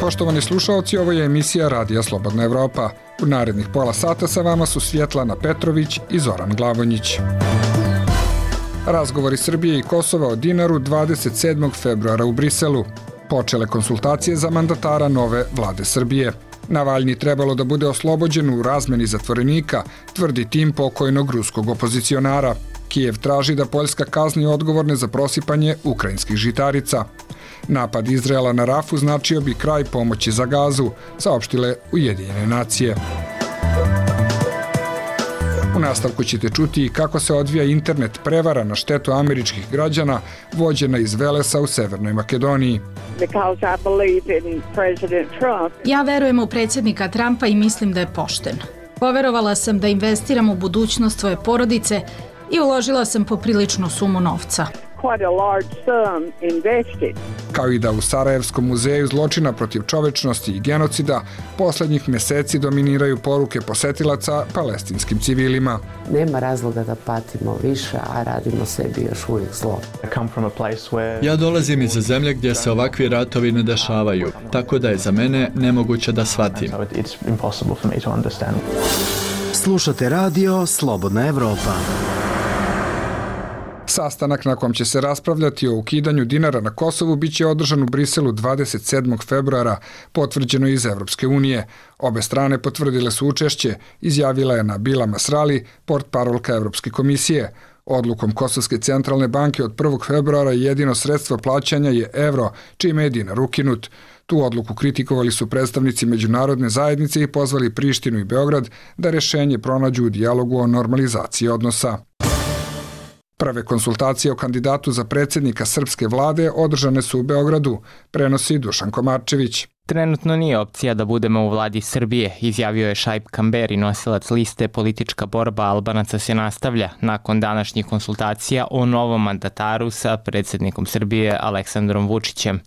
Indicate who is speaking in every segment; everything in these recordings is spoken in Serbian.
Speaker 1: Poštovani slušalci, ovo je emisija Radija Slobodna Evropa. U narednih pola sata sa vama su Svjetlana Petrović i Zoran Glavonjić. Razgovori Srbije i Kosova o dinaru 27. februara u Briselu. Počele konsultacije za mandatara nove vlade Srbije. Navalni trebalo da bude oslobođen u razmeni zatvorenika, tvrdi tim pokojnog ruskog opozicionara. Kijev traži da Poljska kazni odgovorne za prosipanje ukrajinskih žitarica. Napad Izraela na Rafu značio bi kraj pomoći za gazu, saopštile Ujedinjene nacije. U nastavku ćete čuti kako se odvija internet prevara na štetu američkih građana vođena iz Velesa u Severnoj Makedoniji.
Speaker 2: Ja verujem u predsjednika Trumpa i mislim da je pošten. Poverovala sam da investiram u budućnost svoje porodice i uložila sam popriličnu sumu novca quite a large sum
Speaker 1: invested. Kao i da u Sarajevskom muzeju zločina protiv čovečnosti i genocida poslednjih meseci dominiraju poruke posetilaca palestinskim civilima.
Speaker 3: Nema razloga da patimo više, a radimo sebi još uvijek zlo.
Speaker 4: Ja dolazim iz zemlje gdje se ovakvi ratovi ne dešavaju, tako da je za mene nemoguće da shvatim.
Speaker 5: Slušate radio Slobodna Evropa.
Speaker 1: Sastanak na kom će se raspravljati o ukidanju dinara na Kosovu biće održan u Briselu 27. februara, potvrđeno iz Evropske unije. Obe strane potvrdile su učešće, izjavila je Nabila Masrali, port parolka Evropske komisije. Odlukom Kosovske centralne banke od 1. februara jedino sredstvo plaćanja je evro, čime je dinar ukinut. Tu odluku kritikovali su predstavnici međunarodne zajednice i pozvali Prištinu i Beograd da rešenje pronađu u dijalogu o normalizaciji odnosa. Prve konsultacije o kandidatu za predsednika srpske vlade održane su u Beogradu, prenosi Dušan Komarčević.
Speaker 6: Trenutno nije opcija da budemo u vladi Srbije, izjavio je Šajb Kamberi, nosilac liste Politička borba Albanaca se nastavlja nakon današnjih konsultacija o novom mandataru sa predsednikom Srbije Aleksandrom Vučićem.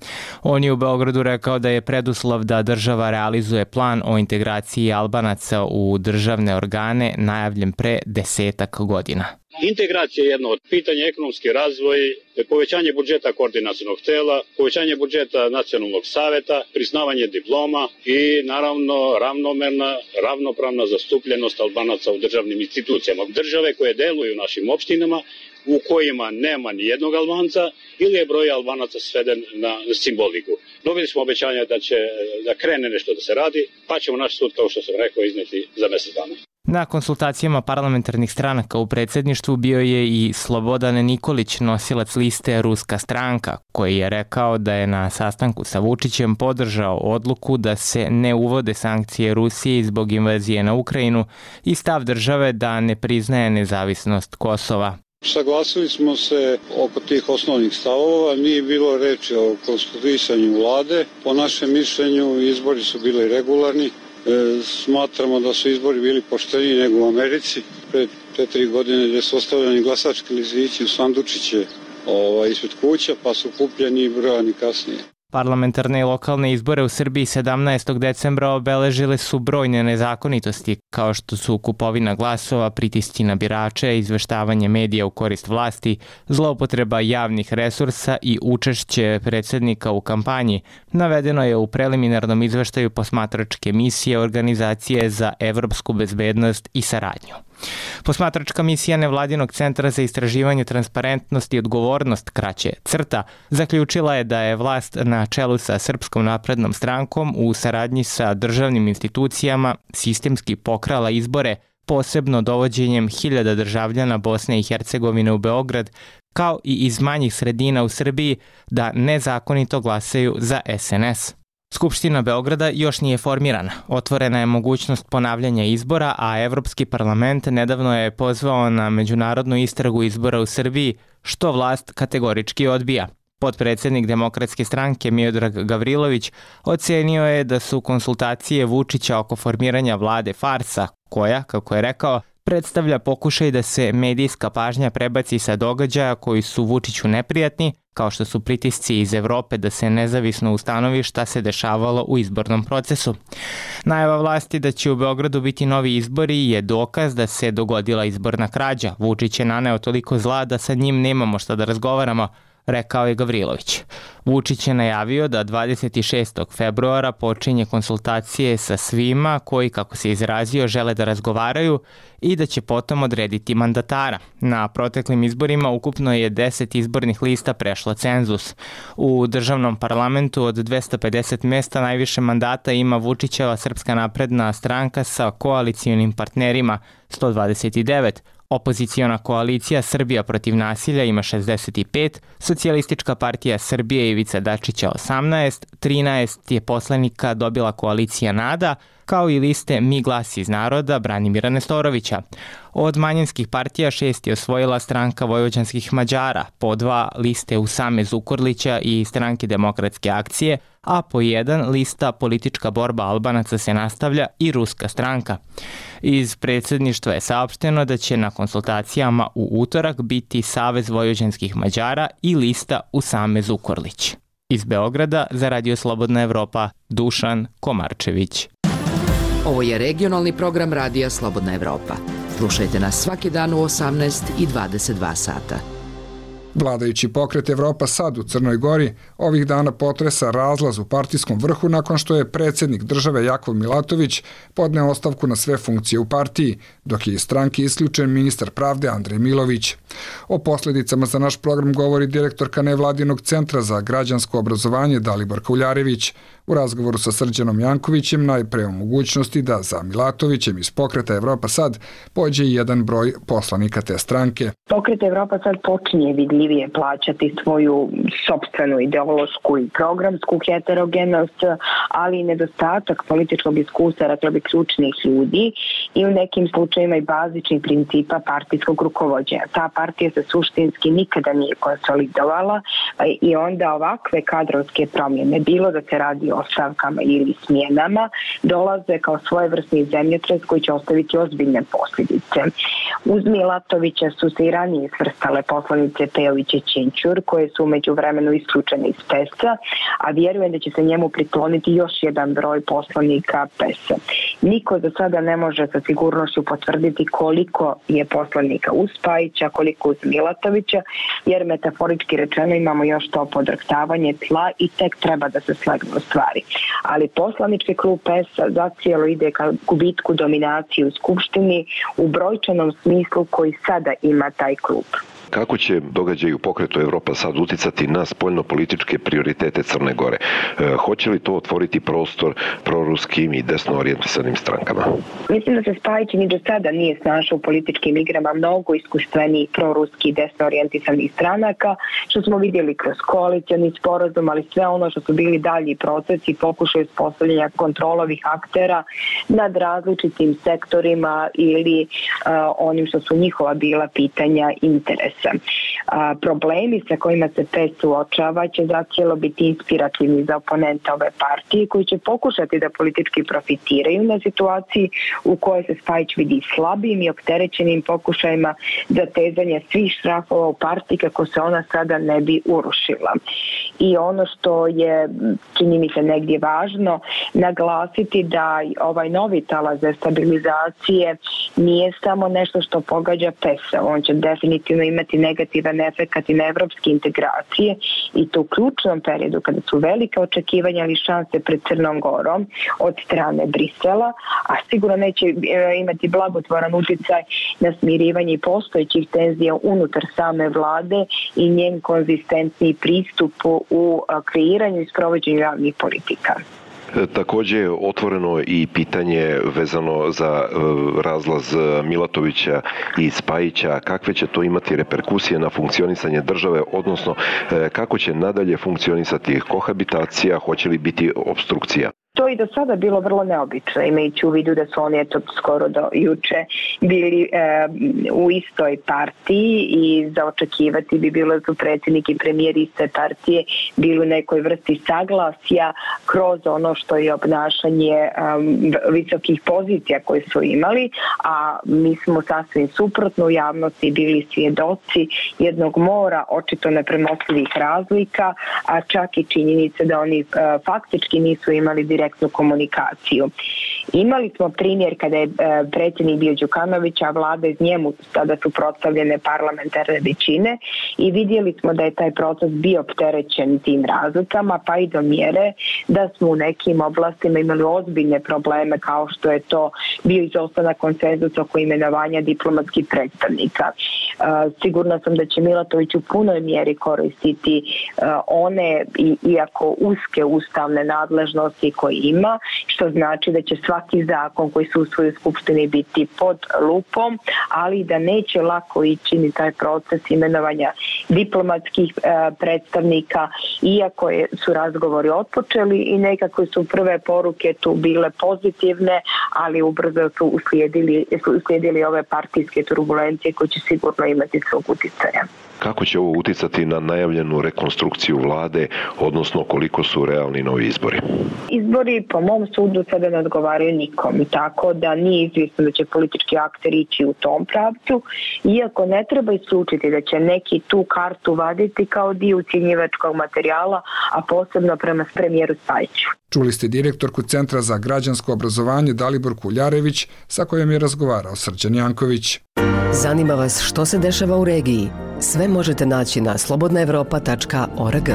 Speaker 6: On je u Beogradu rekao da je preduslov da država realizuje plan o integraciji Albanaca u državne organe najavljen pre desetak godina.
Speaker 7: Integracija je jedno od pitanja, ekonomski razvoj, povećanje budžeta koordinacijnog tela, povećanje budžeta nacionalnog saveta, priznavanje diploma i naravno ravnomerna, ravnopravna zastupljenost Albanaca u državnim institucijama. Države koje deluju u našim opštinama u kojima nema ni jednog Albanca ili je broj Albanaca sveden na simboliku. Dobili smo obećanja da će da krene nešto da se radi, pa ćemo naš sud, kao što sam rekao, izneti za mesec dana.
Speaker 6: Na konsultacijama parlamentarnih stranaka u predsedništvu bio je i Slobodan Nikolić, nosilac liste Ruska stranka, koji je rekao da je na sastanku sa Vučićem podržao odluku da se ne uvode sankcije Rusije zbog invazije na Ukrajinu i stav države da ne priznaje nezavisnost Kosova.
Speaker 8: Saglasili smo se oko tih osnovnih stavova, nije bilo reči o konstituisanju vlade. Po našem mišljenju izbori su bili regularni, E, smatramo da su izbori bili pošteniji nego u Americi. Pre te tri godine gde su ostavljeni glasački lizići u sandučiće ovaj, ispred kuća, pa su kupljeni i brojani kasnije.
Speaker 6: Parlamentarne i lokalne izbore u Srbiji 17. decembra obeležile su brojne nezakonitosti, kao što su kupovina glasova, pritisci na birače, izveštavanje medija u korist vlasti, zloupotreba javnih resursa i učešće predsednika u kampanji, navedeno je u preliminarnom izveštaju posmatračke misije Organizacije za evropsku bezbednost i saradnju. Posmatračka misija Nevladinog centra za istraživanje transparentnosti i odgovornost kraće CRTA zaključila je da je vlast na čelu sa Srpskom naprednom strankom u saradnji sa državnim institucijama sistemski pokrala izbore posebno dovođenjem hiljada državljana Bosne i Hercegovine u Beograd, kao i iz manjih sredina u Srbiji da nezakonito glasaju za SNS. Skupština Beograda još nije formirana. Otvorena je mogućnost ponavljanja izbora, a Evropski parlament nedavno je pozvao na međunarodnu istragu izbora u Srbiji, što vlast kategorički odbija. Podpredsednik Demokratske stranke Miodrag Gavrilović ocenio je da su konsultacije Vučića oko formiranja vlade farsa, koja, kako je rekao, predstavlja pokušaj da se medijska pažnja prebaci sa događaja koji su Vučiću neprijatni, kao što su pritisci iz Evrope da se nezavisno ustanovi šta se dešavalo u izbornom procesu. Najava vlasti da će u Beogradu biti novi izbori je dokaz da se dogodila izborna krađa. Vučić je naneo toliko zla da sa njim nemamo šta da razgovaramo, rekao je Gavrilović. Vučić je najavio da 26. februara počinje konsultacije sa svima koji, kako se izrazio, žele da razgovaraju i da će potom odrediti mandatara. Na proteklim izborima ukupno je 10 izbornih lista prešlo cenzus. U državnom parlamentu od 250 mesta najviše mandata ima Vučićeva Srpska napredna stranka sa koalicijonim partnerima 129, Opoziciona koalicija Srbija protiv nasilja ima 65, Socijalistička partija Srbije Ivica Dačića 18, 13 je poslanika dobila koalicija NADA, kao i liste Mi glas iz naroda Branimira Nestorovića. Od manjinskih partija šest je osvojila stranka Vojvođanskih Mađara, po dva liste Usame Zukorlića i stranke Demokratske akcije, a po jedan lista Politička borba Albanaca se nastavlja i Ruska stranka. Iz predsedništva je saopšteno da će na konsultacijama u utorak biti Savez Vojvođanskih Mađara i lista Usame Zukorlić. Iz Beograda za Radio Slobodna Evropa Dušan Komarčević.
Speaker 9: Ovo je regionalni program Radija Slobodna Evropa. Slušajte nas svaki dan u 18 i 22 sata.
Speaker 1: Vladajući pokret Evropa sad u Crnoj Gori ovih dana potresa razlaz u partijskom vrhu nakon što je predsednik države Jakov Milatović podneo ostavku na sve funkcije u partiji, dok je iz stranke isključen ministar pravde Andrej Milović. O posledicama za naš program govori direktorka Nevladinog centra za građansko obrazovanje Dalibor Kauljarević u razgovoru sa Srđanom Jankovićem najpre o mogućnosti da za Milatovićem iz pokreta Evropa sad pođe i jedan broj poslanika te stranke.
Speaker 10: Pokret Evropa sad počinje vidljivije plaćati svoju sobstvenu ideološku i programsku heterogenost, ali i nedostatak političkog iskustva, rekla bi, ključnih ljudi i u nekim slučajima i bazičnih principa partijskog rukovodđenja. Ta partija se suštinski nikada nije konsolidovala i onda ovakve kadrovske promjene, bilo da se radi ostavkama ili smjenama dolaze kao svojevrsni zemljotres koji će ostaviti ozbiljne posljedice. Uz Milatovića su se i ranije svrstale poslanice Pejović i Činčur koje su umeđu vremenu isključene iz PES-a, a vjerujem da će se njemu prikloniti još jedan broj poslanika PES-a. Niko za sada ne može sa sigurnošću potvrditi koliko je poslanika uz Pajića, koliko uz Milatovića, jer metaforički rečeno imamo još to podrktavanje tla i tek treba da se slegnu stvari. Ali poslanički klub PES zacijelo ide ka gubitku dominacije u Skupštini u brojčanom smislu koji sada ima taj klub.
Speaker 11: Kako će događaj u pokretu Evropa sad uticati na spoljno-političke prioritete Crne Gore? E, hoće li to otvoriti prostor proruskim i desno orijentisanim strankama?
Speaker 10: Mislim da se Spajić ni do sada nije snašao u političkim igrama mnogo iskustvenijih proruski i desno orijentisanih stranaka, što smo vidjeli kroz koalicijalni sporazum, ali sve ono što su bili dalji procesi pokušaju uspostavljanja kontrolovih aktera nad različitim sektorima ili uh, onim što su njihova bila pitanja interesa procesa. A, problemi sa kojima se PES suočava će zacijelo biti inspirativni za oponenta ove partije koji će pokušati da politički profitiraju na situaciji u kojoj se Spajić vidi slabim i opterećenim pokušajima za tezanje svih šrafova u partiji kako se ona sada ne bi urušila. I ono što je, čini mi se negdje važno, naglasiti da ovaj novi talaz za stabilizacije nije samo nešto što pogađa PES-a, on će definitivno imati imati negativan efekt i na evropske integracije i to u ključnom periodu kada su velike očekivanja ali šanse pred Crnom Gorom od strane Brisela, a sigurno neće e, imati blagotvoran uticaj na smirivanje postojećih tenzija unutar same vlade i njen konzistentni pristup u kreiranju i sprovođenju javnih politika.
Speaker 11: Takođe otvoreno i pitanje vezano za e, razlaz Milatovića i Spajića, kakve će to imati reperkusije na funkcionisanje države, odnosno e, kako će nadalje funkcionisati kohabitacija, hoće li biti obstrukcija?
Speaker 10: I do sada bilo vrlo neobično, imajući u vidu da su oni eto skoro do juče bili e, u istoj partiji i za očekivati bi bilo da su predsjednik i premijer iste partije bili u nekoj vrsti saglasja kroz ono što je obnašanje um, visokih pozicija koje su imali, a mi smo sasvim suprotno u javnosti bili svjedoci jednog mora očito nepremostivih razlika, a čak i činjenice da oni uh, faktički nisu imali direktnu komunikaciju. Imali smo primjer kada je uh, predsjednik bio Đukanović, a vlada iz njemu tada su prostavljene parlamentarne većine i vidjeli smo da je taj proces bio opterećen tim razlikama, pa i do mjere da smo u nekim oblastima imali ozbiljne probleme kao što je to bio izostanak konsenzus oko imenovanja diplomatskih predstavnika. Uh, sigurna sam da će Milatović u punoj mjeri koristiti uh, one, iako uske ustavne nadležnosti koje ima, što znači da će svaki zakon koji se usvoji u Skupštini biti pod lupom, ali da neće lako ići ni taj proces imenovanja diplomatskih uh, predstavnika, iako je, su razgovori otpočeli i nekako su prve poruke tu bile pozitivne, ali ubrzo su uslijedili, su uslijedili ove partijske turbulencije koje će sigurno imati svog uticaja.
Speaker 11: Kako će ovo uticati na najavljenu rekonstrukciju vlade, odnosno koliko su realni novi izbori?
Speaker 10: Izbori po mom sudu sada ne odgovaraju nikom, tako da nije izvjesno da će politički akter ići u tom pravcu, iako ne treba isključiti da će neki tu kartu vaditi kao dio ucjenjivačkog materijala, a posebno prema premijeru Spajiću.
Speaker 1: Čuli ste direktorku Centra za građansko obrazovanje Dalibor Kuljarević sa kojom je razgovarao Srđan Janković.
Speaker 12: Zanima vas što se dešava u regiji? Sve možete naći na slobodnaevropa.org.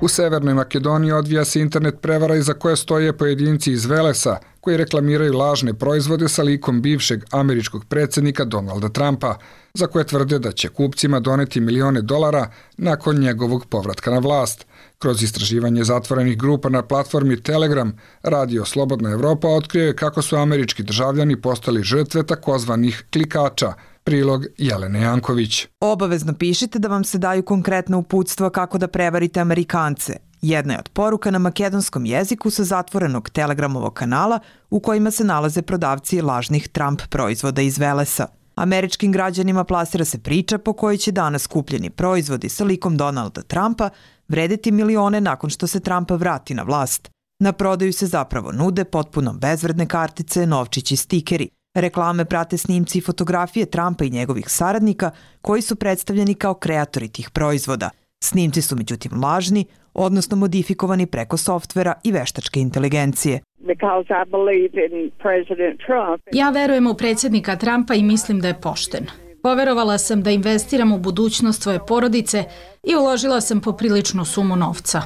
Speaker 1: U Severnoj Makedoniji odvija se internet prevara iza koje stoje pojedinci iz Velesa koji reklamiraju lažne proizvode sa likom bivšeg američkog predsednika Donalda Trumpa, za koje tvrde da će kupcima doneti milione dolara nakon njegovog povratka na vlast – Kroz istraživanje zatvorenih grupa na platformi Telegram, Radio Slobodna Evropa otkrio je kako su američki državljani postali žrtve takozvanih klikača, Prilog Jelene Janković.
Speaker 13: Obavezno pišite da vam se daju konkretna uputstva kako da prevarite Amerikance. Jedna je od poruka na makedonskom jeziku sa zatvorenog telegramovog kanala u kojima se nalaze prodavci lažnih Trump proizvoda iz Velesa. Američkim građanima plasira se priča po kojoj će danas kupljeni proizvodi sa likom Donalda Trumpa vredeti milione nakon što se Trump vrati na vlast. Na prodaju se zapravo nude potpuno bezvredne kartice, novčići stikeri. Reklame prate snimci i fotografije Trumpa i njegovih saradnika koji su predstavljeni kao kreatori tih proizvoda. Snimci su međutim lažni, odnosno modifikovani preko softvera i veštačke inteligencije.
Speaker 2: Ja verujem u predsjednika Trumpa i mislim da je pošten. Poverovala sam da investiram u budućnost svoje porodice i uložila sam popriličnu sumu novca.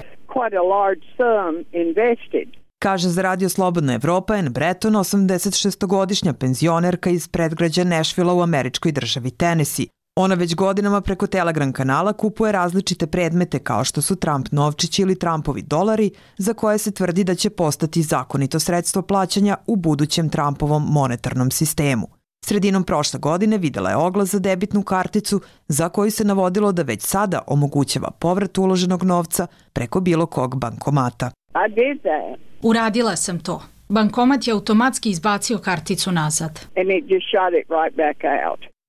Speaker 13: Kaže za Radio Slobodna Evropa Anne Breton, 86-godišnja penzionerka iz predgrađa Nashvilla u američkoj državi Tennessee. Ona već godinama preko Telegram kanala kupuje različite predmete kao što su Trump novčići ili Trumpovi dolari, za koje se tvrdi da će postati zakonito sredstvo plaćanja u budućem Trumpovom monetarnom sistemu. Sredinom prošle godine videla je oglas za debitnu karticu za koju se navodilo da već sada omogućava povrat uloženog novca preko bilo kog bankomata.
Speaker 2: Uradila sam to. Bankomat je automatski izbacio karticu nazad.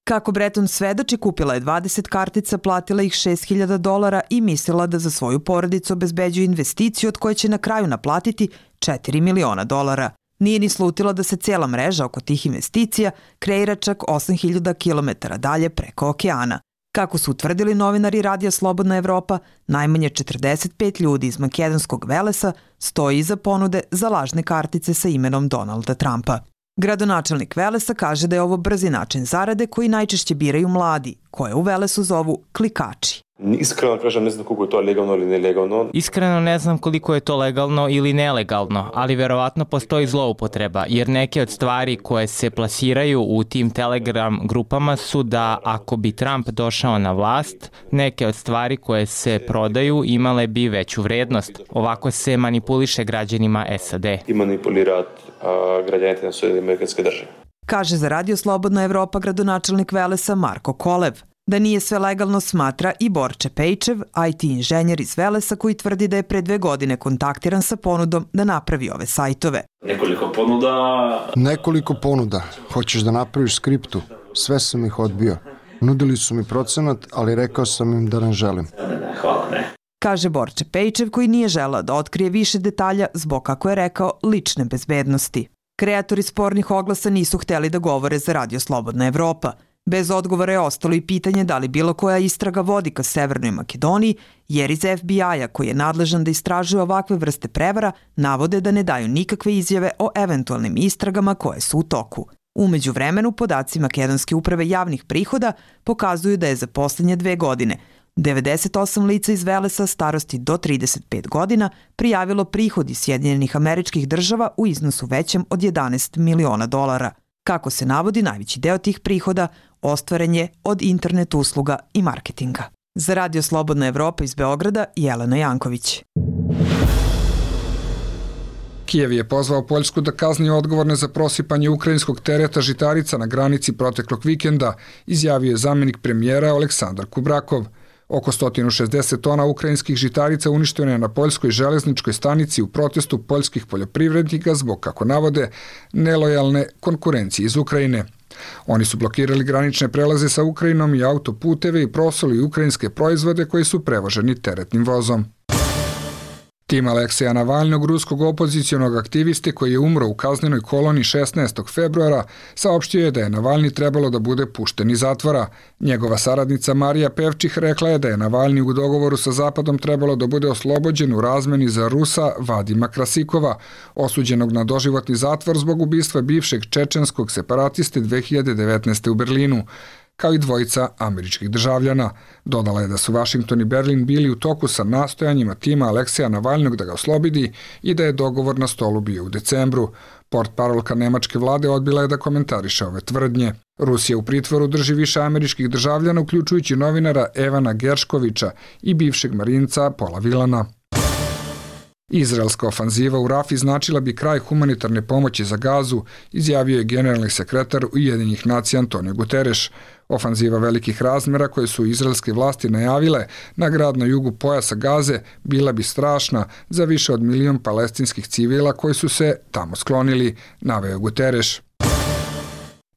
Speaker 13: Kako Breton svedoči, kupila je 20 kartica, platila ih 6000 dolara i mislila da za svoju porodicu obezbeđuje investiciju od koje će na kraju naplatiti 4 miliona dolara. Nije ni slutila da se cijela mreža oko tih investicija kreira čak 8000 km dalje preko okeana. Kako su utvrdili novinari Radija Slobodna Evropa, najmanje 45 ljudi iz makedonskog Velesa stoji iza ponude za lažne kartice sa imenom Donalda Trumpa. Gradonačelnik Velesa kaže da je ovo brzi način zarade koji najčešće biraju mladi, koje u Velesu zovu klikači.
Speaker 14: Iskreno kažem, ne znam koliko je to legalno ili nelegalno.
Speaker 6: Iskreno ne znam koliko je to legalno ili nelegalno, ali verovatno postoji zloupotreba, jer neke od stvari koje se plasiraju u tim Telegram grupama su da ako bi Trump došao na vlast, neke od stvari koje se prodaju imale bi veću vrednost. Ovako se manipuliše građanima SAD.
Speaker 14: I manipulirat građanite na svoje amerikanske države.
Speaker 13: Kaže za Radio Slobodna Evropa gradonačelnik Velesa Marko Kolev. Da nije sve legalno smatra i Borče Pejčev, IT inženjer iz Velesa koji tvrdi da je pre dve godine kontaktiran sa ponudom da napravi ove sajtove.
Speaker 15: Nekoliko ponuda...
Speaker 16: Nekoliko ponuda. Hoćeš da napraviš skriptu? Sve sam ih odbio. Nudili su mi procenat, ali rekao sam im da ne želim.
Speaker 15: Ne, ne, hvala, ne.
Speaker 13: Kaže Borče Pejčev koji nije želao da otkrije više detalja zbog, kako je rekao, lične bezbednosti. Kreatori spornih oglasa nisu hteli da govore za Radio Slobodna Evropa. Bez odgovora je ostalo i pitanje da li bilo koja istraga vodi ka Severnoj Makedoniji, jer iz FBI-a koji je nadležan da istražuje ovakve vrste prevara, navode da ne daju nikakve izjave o eventualnim istragama koje su u toku. Umeđu vremenu, podaci Makedonske uprave javnih prihoda pokazuju da je za poslednje dve godine 98 lica iz Velesa starosti do 35 godina prijavilo prihod iz Sjedinjenih američkih država u iznosu većem od 11 miliona dolara. Kako se navodi, najveći deo tih prihoda ostvaren je od internet usluga i marketinga. Za Radio Slobodna Evropa iz Beograda, Jelena Janković.
Speaker 1: Kijev je pozvao Poljsku da kazni odgovorne za prosipanje ukrajinskog tereta žitarica na granici proteklog vikenda, izjavio je zamenik premijera Aleksandar Kubrakov. Oko 160 tona ukrajinskih žitarica uništeno je na poljskoj železničkoj stanici u protestu poljskih poljoprivrednika zbog, kako navode, nelojalne konkurencije iz Ukrajine. Oni su blokirali granične prelaze sa Ukrajinom i autoputeve i prosoli ukrajinske proizvode koji su prevoženi teretnim vozom. Tim Alekseja Navalnog, ruskog opozicijonog aktiviste koji je umro u kaznenoj koloni 16. februara, saopštio je da je Navalni trebalo da bude pušten iz zatvora. Njegova saradnica Marija Pevčih rekla je da je Navalni u dogovoru sa Zapadom trebalo da bude oslobođen u razmeni za Rusa Vadima Krasikova, osuđenog na doživotni zatvor zbog ubistva bivšeg čečenskog separatiste 2019. u Berlinu kao i dvojica američkih državljana. Dodala je da su Washington i Berlin bili u toku sa nastojanjima tima Aleksija Navalnog da ga oslobidi i da je dogovor na stolu bio u decembru. Port parolka nemačke vlade odbila je da komentariše ove tvrdnje. Rusija u pritvoru drži više američkih državljana, uključujući novinara Evana Gerškovića i bivšeg marinca Pola Vilana. Izraelska ofanziva u Rafi značila bi kraj humanitarne pomoći za gazu, izjavio je generalni sekretar Ujedinjih nacija Antonio Guterres. Ofanziva velikih razmera koje su izraelske vlasti najavile na grad na jugu pojasa Gaze bila bi strašna za više od milion palestinskih civila koji su se tamo sklonili, naveo Guterres.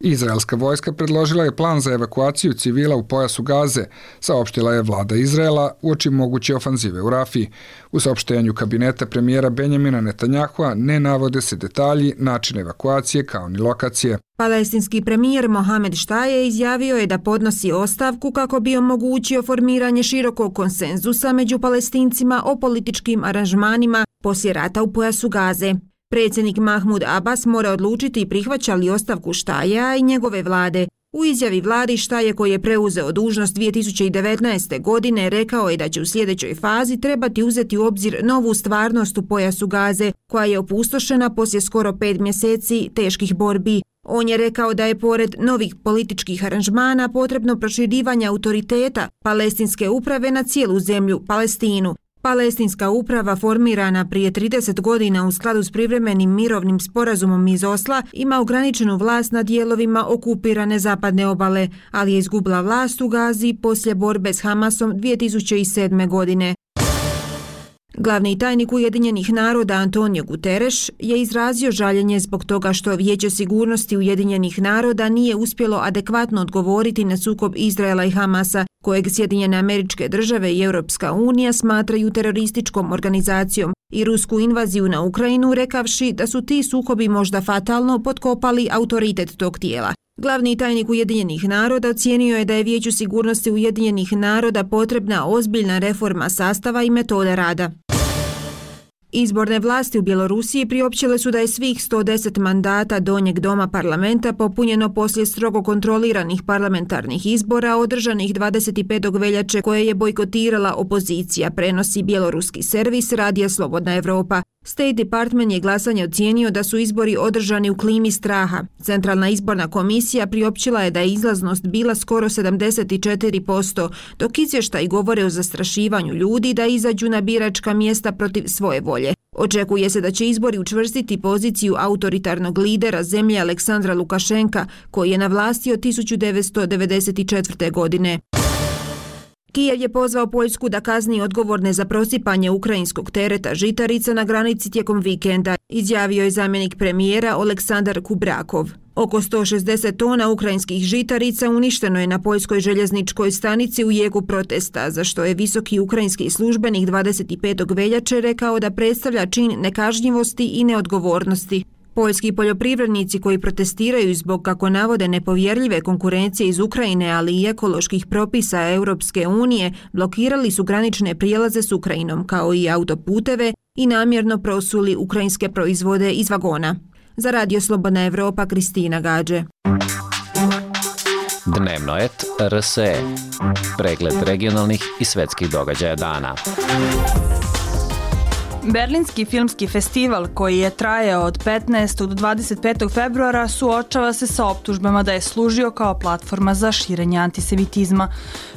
Speaker 1: Izraelska vojska predložila je plan za evakuaciju civila u pojasu Gaze, saopštila je vlada Izraela u oči moguće ofanzive u Rafi. U saopštenju kabineta premijera Benjamina Netanjahua ne navode se detalji, način evakuacije kao ni lokacije.
Speaker 17: Palestinski premijer Mohamed Štaje izjavio je da podnosi ostavku kako bi omogućio formiranje širokog konsenzusa među palestincima o političkim aranžmanima poslije rata u pojasu Gaze. Predsjednik Mahmud Abbas mora odlučiti prihvaća li ostavku Štaja i njegove vlade. U izjavi vladi Štaje koji je preuzeo dužnost 2019. godine rekao je da će u sljedećoj fazi trebati uzeti u obzir novu stvarnost u pojasu Gaze koja je opustošena poslije skoro pet mjeseci teških borbi. On je rekao da je pored novih političkih aranžmana potrebno proširivanje autoriteta palestinske uprave na cijelu zemlju, Palestinu. Palestinska uprava formirana prije 30 godina u skladu s privremenim mirovnim sporazumom iz Osla ima ograničenu vlast na dijelovima okupirane zapadne obale, ali je izgubila vlast u Gazi poslije borbe s Hamasom 2007. godine. Glavni tajnik Ujedinjenih naroda Antonio Guterres je izrazio žaljenje zbog toga što Vijeće sigurnosti Ujedinjenih naroda nije uspjelo adekvatno odgovoriti na sukob Izraela i Hamasa, kojeg Sjedinjene američke države i Europska unija smatraju terorističkom organizacijom i rusku invaziju na Ukrajinu, rekavši da su ti sukobi možda fatalno potkopali autoritet tog tijela. Glavni tajnik Ujedinjenih naroda ocijenio je da je Vijeću sigurnosti Ujedinjenih naroda potrebna ozbiljna reforma sastava i metode rada. Izborne vlasti u Bjelorusiji priopćile su da je svih 110 mandata donjeg doma parlamenta popunjeno poslije strogo kontroliranih parlamentarnih izbora održanih 25. veljače koje je bojkotirala opozicija, prenosi bjeloruski servis Radija Slobodna Evropa. State Department je glasanje ocijenio da su izbori održani u klimi straha. Centralna izborna komisija priopćila je da je izlaznost bila skoro 74%, dok izvještaj govore o zastrašivanju ljudi da izađu na biračka mjesta protiv svoje volje. Očekuje se da će izbori učvrstiti poziciju autoritarnog lidera zemlje Aleksandra Lukašenka, koji je na vlasti od 1994. godine. Kijev je pozvao Poljsku da kazni odgovorne za prosipanje ukrajinskog tereta žitarica na granici tijekom vikenda, izjavio je zamjenik premijera Oleksandar Kubrakov. Oko 160 tona ukrajinskih žitarica uništeno je na poljskoj željezničkoj stanici u jegu protesta, za što je visoki ukrajinski službenik 25. veljače rekao da predstavlja čin nekažnjivosti i neodgovornosti. Poljski poljoprivrednici koji protestiraju zbog, kako navode, nepovjerljive konkurencije iz Ukrajine, ali i ekoloških propisa Europske unije, blokirali su granične prijelaze s Ukrajinom, kao i autoputeve, i namjerno prosuli ukrajinske proizvode iz vagona. Za Radio Slobodna Evropa, Kristina Gađe.
Speaker 18: Dnevno et RSE. Pregled regionalnih i svetskih događaja dana.
Speaker 19: Berlinski filmski festival koji je trajao od 15. do 25. februara suočava se sa optužbama da je služio kao platforma za širenje antisemitizma.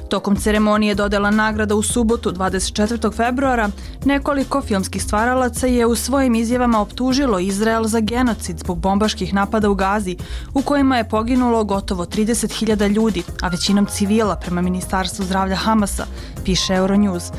Speaker 19: Tokom ceremonije dodela nagrada u subotu 24. februara nekoliko filmskih stvaralaca je u svojim izjavama optužilo Izrael za genocid zbog bombaških napada u Gazi u kojima je poginulo gotovo 30.000 ljudi, a većinom civila prema Ministarstvu zdravlja Hamasa, piše Euronews.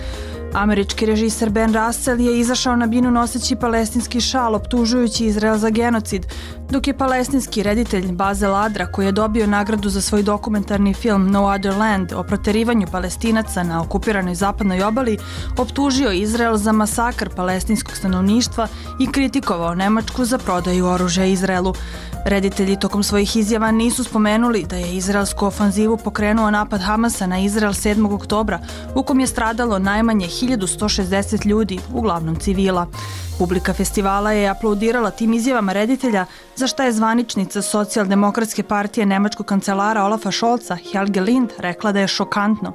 Speaker 19: Američki režiser Ben Russell je izašao na binu noseći palestinski šal optužujući Izrael za genocid, dok je palestinski reditelj Bazel Adra, koji je dobio nagradu za svoj dokumentarni film No Other Land o proterivanju palestinaca na okupiranoj zapadnoj obali, optužio Izrael za masakr palestinskog stanovništva i kritikovao Nemačku za prodaju oružja Izraelu. Reditelji tokom svojih izjava nisu spomenuli da je izraelsku ofanzivu pokrenuo napad Hamasa na Izrael 7. oktobra, u kom je stradalo najmanje 1160 ljudi, uglavnom civila. Publika festivala je aplaudirala tim izjavama reditelja, za šta je zvaničnica socijaldemokratske partije nemačkog kancelara Olafa Šolca, Helge Lind, rekla da je šokantno.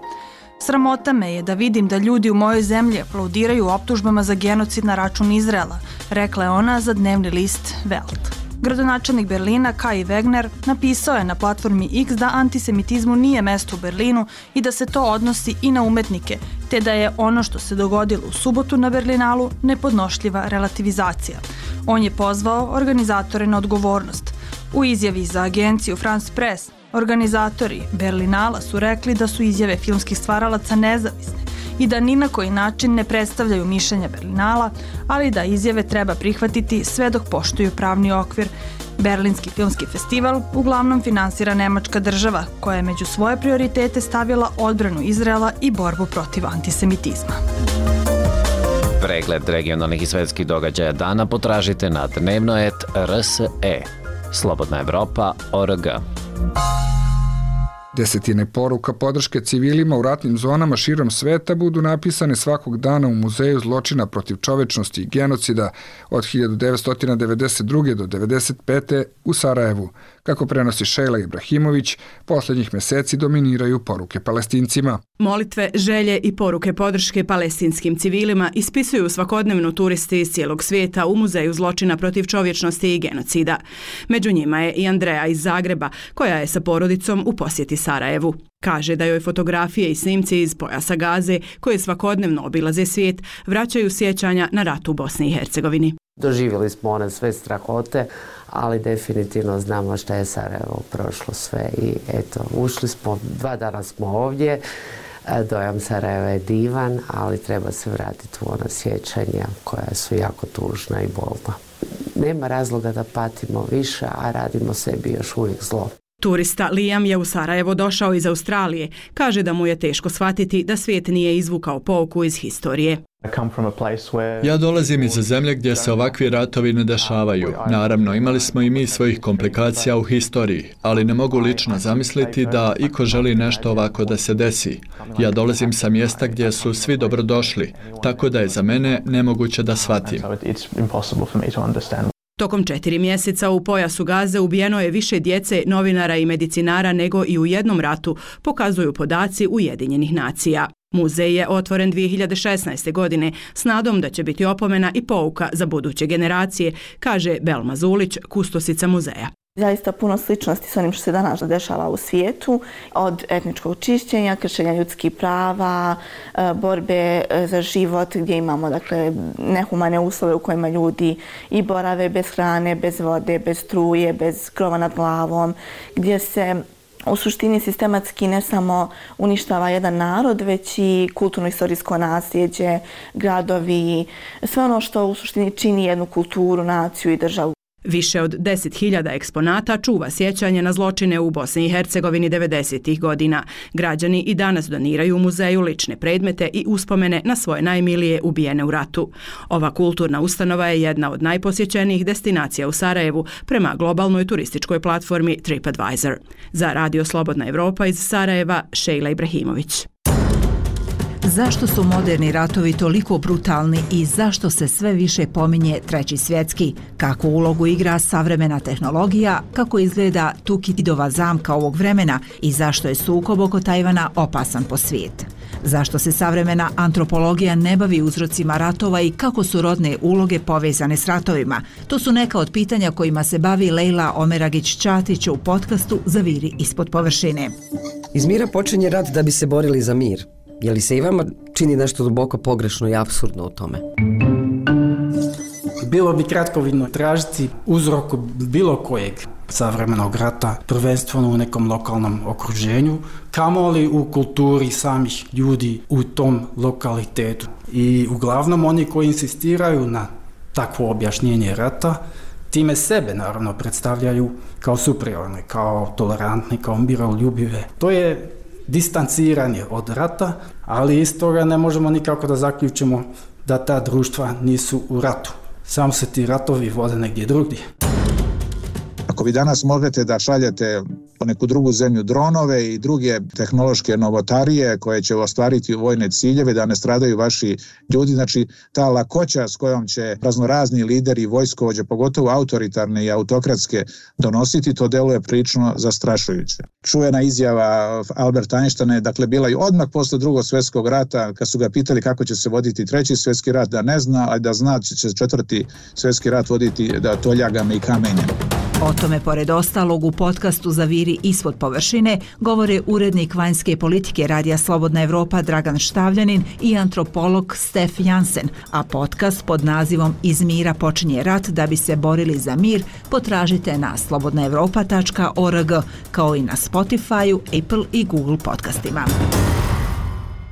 Speaker 19: Sramota me je da vidim da ljudi u mojoj zemlji aplaudiraju optužbama za genocid na račun Izrela, rekla je ona za dnevni list Welt. Gradonačelnik Berlina Kai Wegner napisao je na platformi X da antisemitizmu nije mesto u Berlinu i da se to odnosi i na umetnike, te da je ono što se dogodilo u subotu na Berlinalu nepodnošljiva relativizacija. On je pozvao organizatore na odgovornost. U izjavi za agenciju France Press, organizatori Berlinala su rekli da su izjave filmskih stvaralaca nezavisne i da ni na koji način ne predstavljaju mišljenja Berlinala, ali da izjave treba prihvatiti sve dok poštuju pravni okvir. Berlinski filmski festival uglavnom finansira Nemačka država, koja je među svoje prioritete stavila odbranu Izraela i borbu protiv antisemitizma.
Speaker 18: Pregled regionalnih i svetskih događaja dana potražite na dnevnoet.rse. Slobodna Evropa.org.
Speaker 1: Desetine poruka podrške civilima u ratnim zonama širom sveta budu napisane svakog dana u Muzeju zločina protiv čovečnosti i genocida od 1992. do 1995. u Sarajevu. Kako prenosi Šejla Ibrahimović, poslednjih meseci dominiraju poruke palestincima.
Speaker 20: Molitve, želje i poruke podrške palestinskim civilima ispisuju svakodnevno turisti iz cijelog svijeta u Muzeju zločina protiv čovječnosti i genocida. Među njima je i Andreja iz Zagreba, koja je sa porodicom u posjeti Sarajevu. Kaže da joj fotografije i snimci iz pojasa Gaze, koje svakodnevno obilaze svijet, vraćaju sjećanja na rat u Bosni i Hercegovini.
Speaker 3: Doživjeli smo one sve strahote, ali definitivno znamo šta je Sarajevo prošlo sve i eto, ušli smo, dva dana smo ovdje, e, dojam Sarajeva je divan, ali treba se vratiti u ona sjećanja koja su jako tužna i bolna. Nema razloga da patimo više, a radimo sebi još uvijek zlo.
Speaker 20: Turista Liam je u Sarajevo došao iz Australije. Kaže da mu je teško shvatiti da svijet nije izvukao pouku iz historije.
Speaker 4: Ja dolazim iz zemlje gdje se ovakvi ratovi ne dešavaju. Naravno, imali smo i mi svojih komplikacija u historiji, ali ne mogu lično zamisliti da iko želi nešto ovako da se desi. Ja dolazim sa mjesta gdje su svi dobrodošli, tako da je za mene nemoguće da shvatim.
Speaker 20: Tokom četiri mjeseca u pojasu Gaze ubijeno je više djece, novinara i medicinara nego i u jednom ratu, pokazuju podaci Ujedinjenih nacija. Muzej je otvoren 2016. godine s nadom da će biti opomena i pouka za buduće generacije, kaže Belma Zulić, kustosica muzeja.
Speaker 21: Zaista puno sličnosti s onim što se danas dešava u svijetu, od etničkog čišćenja, kršenja ljudskih prava, e, borbe e, za život gdje imamo dakle, nehumane uslove u kojima ljudi i borave bez hrane, bez vode, bez struje, bez krova nad glavom, gdje se u suštini sistematski ne samo uništava jedan narod, već i kulturno-istorijsko nasljeđe, gradovi, sve ono što u suštini čini jednu kulturu, naciju i državu.
Speaker 20: Više od 10.000 eksponata čuva sjećanje na zločine u Bosni i Hercegovini 90. godina. Građani i danas doniraju muzeju lične predmete i uspomene na svoje najmilije ubijene u ratu. Ova kulturna ustanova je jedna od najposjećenijih destinacija u Sarajevu prema globalnoj turističkoj platformi TripAdvisor. Za Radio Slobodna Evropa iz Sarajeva, Šejla Ibrahimović.
Speaker 22: Zašto su moderni ratovi toliko brutalni i zašto se sve više pominje treći svjetski? Kako ulogu igra savremena tehnologija? Kako izgleda Tukidova zamka ovog vremena? I zašto je sukob oko Tajvana opasan po svijet? Zašto se savremena antropologija ne bavi uzrocima ratova i kako su rodne uloge povezane s ratovima? To su neka od pitanja kojima se bavi Lejla Omeragić-Ćatić u podcastu Zaviri ispod površine.
Speaker 23: Iz mira počinje rat da bi se borili za mir. Je li se i vama čini nešto duboko pogrešno i absurdno u tome?
Speaker 24: Bilo bi kratkovidno tražiti uzroku bilo kojeg savremenog rata, prvenstveno u nekom lokalnom okruženju, kamoli u kulturi samih ljudi u tom lokalitetu. I uglavnom oni koji insistiraju na takvo objašnjenje rata, time sebe naravno predstavljaju kao superiorne, kao tolerantne, kao miroljubive. To je distanciranje od rata, ali iz toga ne možemo nikako da zaključimo da ta društva nisu u ratu. Samo se ti ratovi vode negdje drugdje.
Speaker 25: Ako vi danas možete da šaljete po neku drugu zemlju dronove i druge tehnološke novotarije koje će ostvariti vojne ciljeve da ne stradaju vaši ljudi, znači ta lakoća s kojom će raznorazni lideri vojskovođe, pogotovo autoritarne i autokratske donositi, to deluje prilično zastrašujuće. Čujena izjava Albert Einsteina je dakle bila i odmah posle drugog svjetskog rata kad su ga pitali kako će se voditi treći svjetski rat, da ne zna, ali da zna će četvrti svjetski rat voditi da toljagama i kamenjem.
Speaker 22: O tome, pored ostalog, u podcastu Zaviri ispod površine govore urednik vanjske politike Radija Slobodna Evropa Dragan Štavljanin i antropolog Stef Jansen, a podcast pod nazivom Iz mira počinje rat da bi se borili za mir potražite na slobodnaevropa.org kao i na Spotify, Apple i Google podcastima.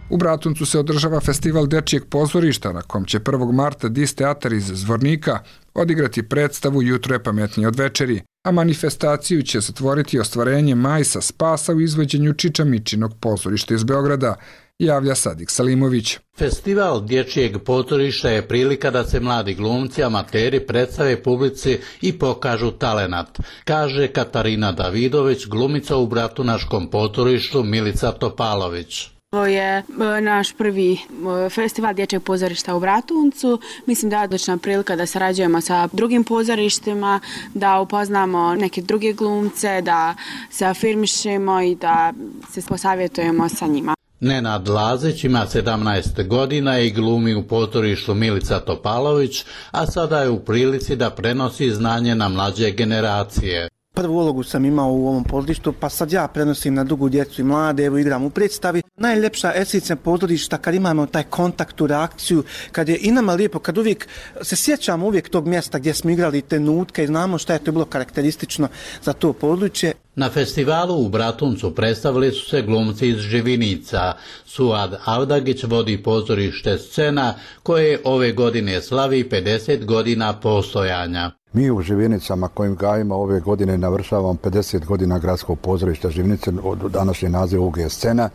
Speaker 1: U Bratuncu se održava festival dečijeg pozorišta na kom će 1. marta Dis teatar iz Zvornika odigrati predstavu Jutro je pametnije od večeri, a manifestaciju će zatvoriti ostvarenje Majsa Spasa u izvođenju Čiča Mičinog pozorišta iz Beograda, javlja Sadik Salimović.
Speaker 26: Festival dječjeg pozorišta je prilika da se mladi glumci amateri predstave publici i pokažu talenat, kaže Katarina Davidović, glumica u Bratunaškom pozorištu Milica Topalović.
Speaker 27: Ovo je e, naš prvi e, festival dječjeg pozorišta u Bratuncu. Mislim da je odlična prilika da sarađujemo sa drugim pozorištima, da upoznamo neke druge glumce, da se afirmišemo i da se posavjetujemo sa njima.
Speaker 26: Nenad Lazić ima 17 godina i glumi u pozorištu Milica Topalović, a sada je u prilici da prenosi znanje na mlađe generacije
Speaker 28: prvu ulogu sam imao u ovom pozorištu, pa sad ja prenosim na dugu djecu i mlade, evo igram u predstavi. Najljepša esencija pozorišta kad imamo taj kontakt, tu reakciju, kad je i nama lijepo, kad uvijek se sjećamo uvijek tog mjesta gdje smo igrali te nutke i znamo šta je to bilo karakteristično za to područje.
Speaker 26: Na festivalu u Bratuncu predstavili su se glumci iz Živinica. Suad Avdagić vodi pozorište scena koje ove godine slavi 50 godina postojanja.
Speaker 29: Mi u Živinicama kojim gajimo ove godine navršavamo 50 godina gradskog pozorišta Živinice, od današnje naziv ovog je scena,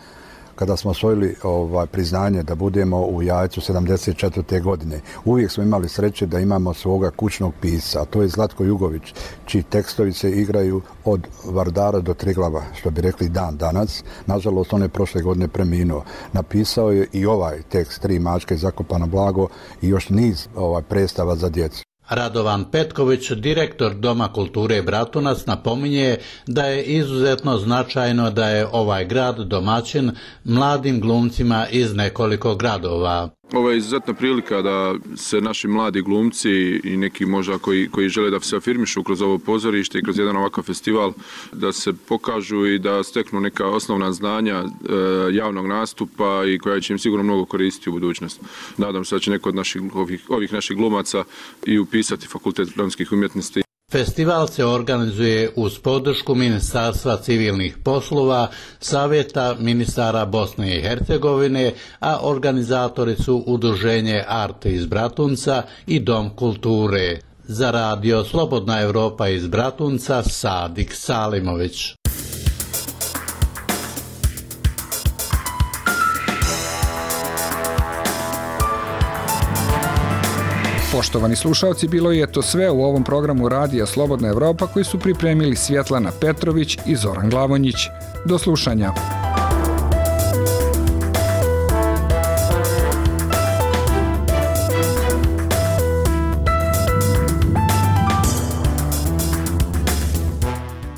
Speaker 29: kada smo osvojili ovaj, priznanje da budemo u jajcu 74. godine. Uvijek smo imali sreće da imamo svoga kućnog pisa, to je Zlatko Jugović, čiji tekstovi se igraju od Vardara do Triglava, što bi rekli dan danas. Nažalost, on je prošle godine preminuo. Napisao je i ovaj tekst, Tri mačke zakopano blago i još niz ovaj, predstava za djecu.
Speaker 26: Radovan Petković, direktor Doma kulture Bratunac, napominje da je izuzetno značajno da je ovaj grad domaćin mladim glumcima iz nekoliko gradova.
Speaker 30: Ovo je izuzetna prilika da se naši mladi glumci i neki možda koji, koji žele da se afirmišu kroz ovo pozorište i kroz jedan ovakav festival, da se pokažu i da steknu neka osnovna znanja e, javnog nastupa i koja će im sigurno mnogo koristiti u budućnosti. Nadam se da će neko od naših, ovih, ovih naših glumaca i upisati fakultet dramskih umjetnosti
Speaker 26: Festival se organizuje uz podršku Ministarstva civilnih poslova, Savjeta ministara Bosne i Hercegovine, a organizatori su Udruženje Arte iz Bratunca i Dom kulture. Za radio Slobodna Evropa iz Bratunca, Sadik Salimović.
Speaker 1: Poštovani slušalci, bilo je to sve u ovom programu Radija Slobodna Evropa koji su pripremili Svjetlana Petrović i Zoran Glavonjić. Do slušanja.